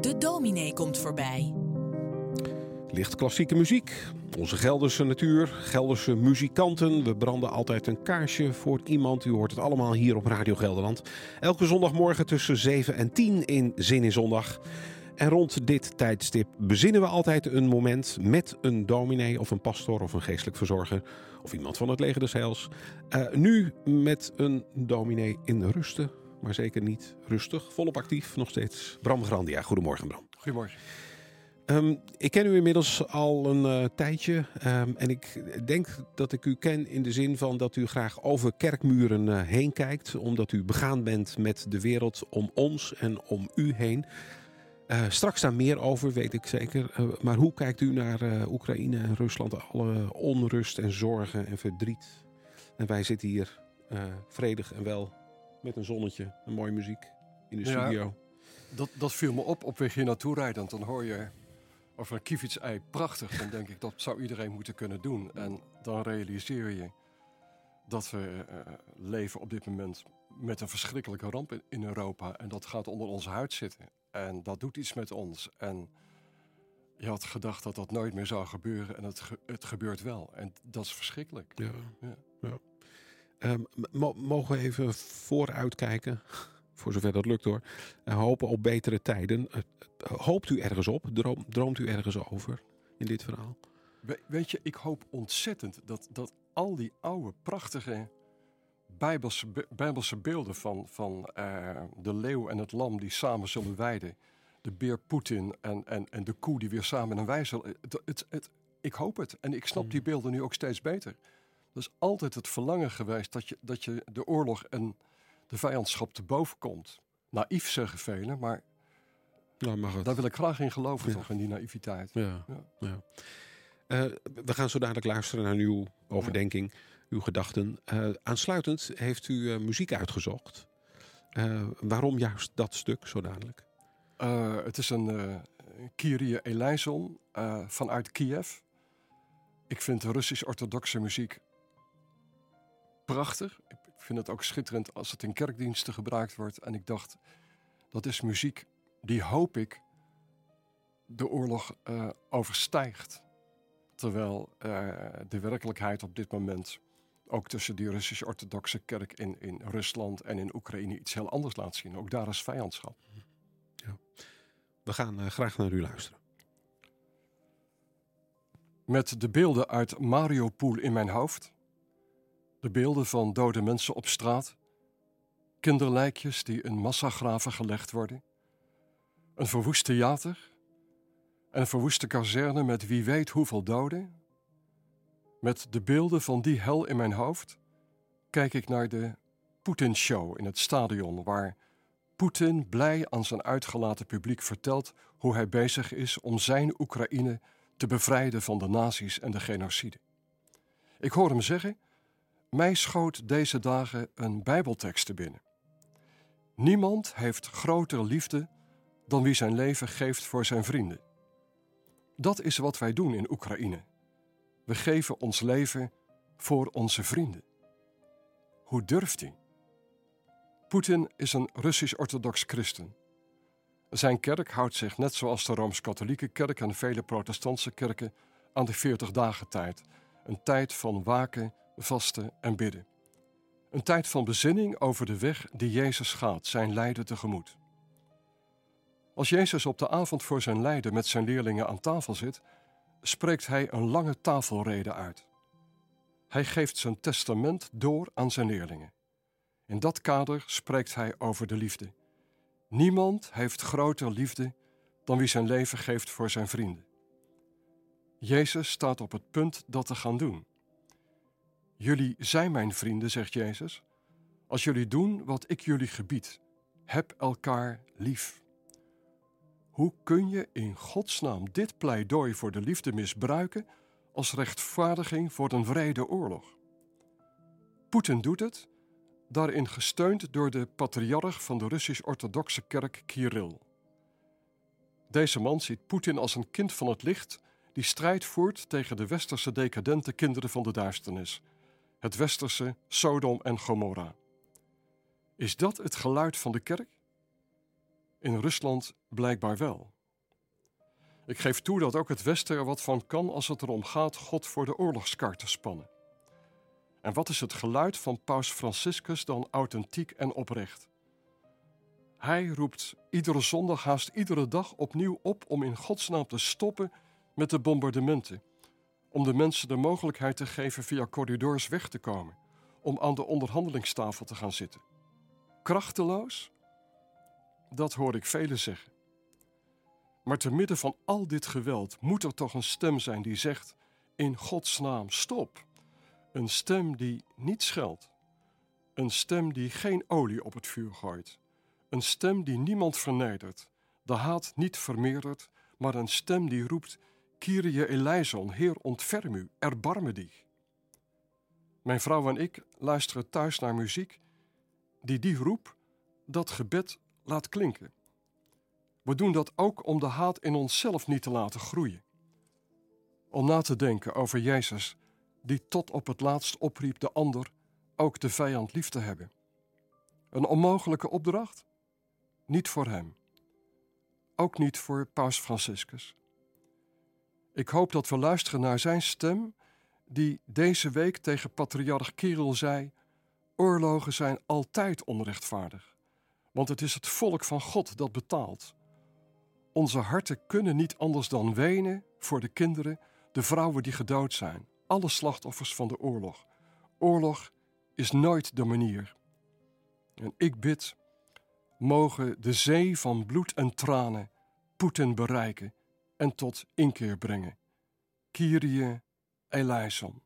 De dominee komt voorbij. Licht klassieke muziek, onze Gelderse natuur, Gelderse muzikanten. We branden altijd een kaarsje voor iemand. U hoort het allemaal hier op Radio Gelderland. Elke zondagmorgen tussen 7 en 10 in Zin in Zondag. En rond dit tijdstip bezinnen we altijd een moment met een dominee of een pastor of een geestelijk verzorger of iemand van het leger des heils. Uh, nu met een dominee in rusten, maar zeker niet rustig, volop actief nog steeds. Bram Grandia, goedemorgen Bram. Goedemorgen. Um, ik ken u inmiddels al een uh, tijdje um, en ik denk dat ik u ken in de zin van dat u graag over kerkmuren uh, heen kijkt, omdat u begaan bent met de wereld om ons en om u heen. Uh, straks daar meer over, weet ik zeker. Uh, maar hoe kijkt u naar uh, Oekraïne en Rusland? Alle onrust en zorgen en verdriet. En wij zitten hier vredig en wel met een zonnetje en mooie muziek in de studio. Dat, dat viel me op op weg hier naartoe rijdend. Dan hoor je over een kievits-ei prachtig. Dan denk ik, dat zou iedereen moeten kunnen doen. En dan realiseer je dat we leven op dit moment met een verschrikkelijke ramp in, in Europa. En dat gaat onder onze huid zitten. En dat doet iets met ons. En je had gedacht dat dat nooit meer zou gebeuren. En het, ge het gebeurt wel. En dat is verschrikkelijk. Ja. ja. ja. Um, mogen we even vooruitkijken? Voor zover dat lukt hoor. En hopen op betere tijden. Uh, hoopt u ergens op? Droom, droomt u ergens over in dit verhaal? We, weet je, ik hoop ontzettend dat, dat al die oude, prachtige bijbelse, bijbelse beelden van, van uh, de leeuw en het lam die samen zullen weiden. De beer Poetin en, en, en de koe die weer samen een wij zullen. Het, het, het, ik hoop het. En ik snap die beelden nu ook steeds beter. Dat is altijd het verlangen geweest dat je, dat je de oorlog en de vijandschap te boven komt. Naïef zeggen velen, maar ja, mag het. daar wil ik graag in geloven, ja. toch, in die naïviteit. Ja, ja. ja. Uh, we gaan zo dadelijk luisteren naar uw overdenking uw gedachten. Uh, aansluitend heeft u uh, muziek uitgezocht. Waarom juist dat stuk zo dadelijk? het is een Kyrie Eleison vanuit Kiev. Ik vind Russisch-orthodoxe muziek prachtig. Ik vind het ook schitterend als het in kerkdiensten gebruikt wordt. En ik dacht, dat is muziek die hoop ik de oorlog overstijgt. Terwijl de werkelijkheid op dit moment ook tussen die Russisch-orthodoxe kerk in, in Rusland en in Oekraïne iets heel anders laat zien. Ook daar is vijandschap. Ja. We gaan uh, graag naar u luisteren. Met de beelden uit Mariupol in mijn hoofd. De beelden van dode mensen op straat. Kinderlijkjes die in massagraven gelegd worden. Een verwoest theater. En een verwoeste kazerne met wie weet hoeveel doden met de beelden van die hel in mijn hoofd kijk ik naar de Poetin-show in het stadion, waar Poetin blij aan zijn uitgelaten publiek vertelt hoe hij bezig is om zijn Oekraïne te bevrijden van de nazi's en de genocide. Ik hoor hem zeggen: Mij schoot deze dagen een Bijbeltekst te binnen. Niemand heeft grotere liefde dan wie zijn leven geeft voor zijn vrienden. Dat is wat wij doen in Oekraïne. We geven ons leven voor onze vrienden. Hoe durft hij? Poetin is een Russisch-orthodox christen. Zijn kerk houdt zich net zoals de Rooms-Katholieke kerk en vele protestantse kerken aan de 40 dagen tijd. Een tijd van waken, vasten en bidden. Een tijd van bezinning over de weg die Jezus gaat, zijn lijden tegemoet. Als Jezus op de avond voor zijn lijden met zijn leerlingen aan tafel zit, spreekt hij een lange tafelrede uit. Hij geeft zijn testament door aan zijn leerlingen. In dat kader spreekt hij over de liefde. Niemand heeft groter liefde dan wie zijn leven geeft voor zijn vrienden. Jezus staat op het punt dat te gaan doen. Jullie zijn mijn vrienden, zegt Jezus, als jullie doen wat ik jullie gebied. Heb elkaar lief. Hoe kun je in godsnaam dit pleidooi voor de liefde misbruiken als rechtvaardiging voor een vrede oorlog? Poetin doet het, daarin gesteund door de patriarch van de Russisch-orthodoxe kerk Kirill. Deze man ziet Poetin als een kind van het licht die strijd voert tegen de westerse decadente kinderen van de duisternis, het westerse Sodom en Gomorra. Is dat het geluid van de kerk? In Rusland blijkbaar wel. Ik geef toe dat ook het Westen er wat van kan als het erom gaat God voor de oorlogskar te spannen. En wat is het geluid van Paus Franciscus dan authentiek en oprecht? Hij roept iedere zondag, haast iedere dag opnieuw op om in Gods naam te stoppen met de bombardementen. Om de mensen de mogelijkheid te geven via corridors weg te komen, om aan de onderhandelingstafel te gaan zitten. Krachteloos? Dat hoor ik velen zeggen. Maar te midden van al dit geweld moet er toch een stem zijn die zegt: In Gods naam, stop. Een stem die niet scheldt. Een stem die geen olie op het vuur gooit. Een stem die niemand vernedert, de haat niet vermeerdert, maar een stem die roept: Kyrie eleison, Heer, ontferm u, erbarme dich. Mijn vrouw en ik luisteren thuis naar muziek die die roep, dat gebed laat klinken. We doen dat ook om de haat in onszelf niet te laten groeien. Om na te denken over Jezus, die tot op het laatst opriep de ander, ook de vijand lief te hebben. Een onmogelijke opdracht? Niet voor hem. Ook niet voor Paus Franciscus. Ik hoop dat we luisteren naar zijn stem, die deze week tegen patriarch Kirill zei: Oorlogen zijn altijd onrechtvaardig, want het is het volk van God dat betaalt. Onze harten kunnen niet anders dan wenen voor de kinderen, de vrouwen die gedood zijn, alle slachtoffers van de oorlog. Oorlog is nooit de manier. En ik bid, mogen de zee van bloed en tranen Poetin bereiken en tot inkeer brengen. Kyrie eleison.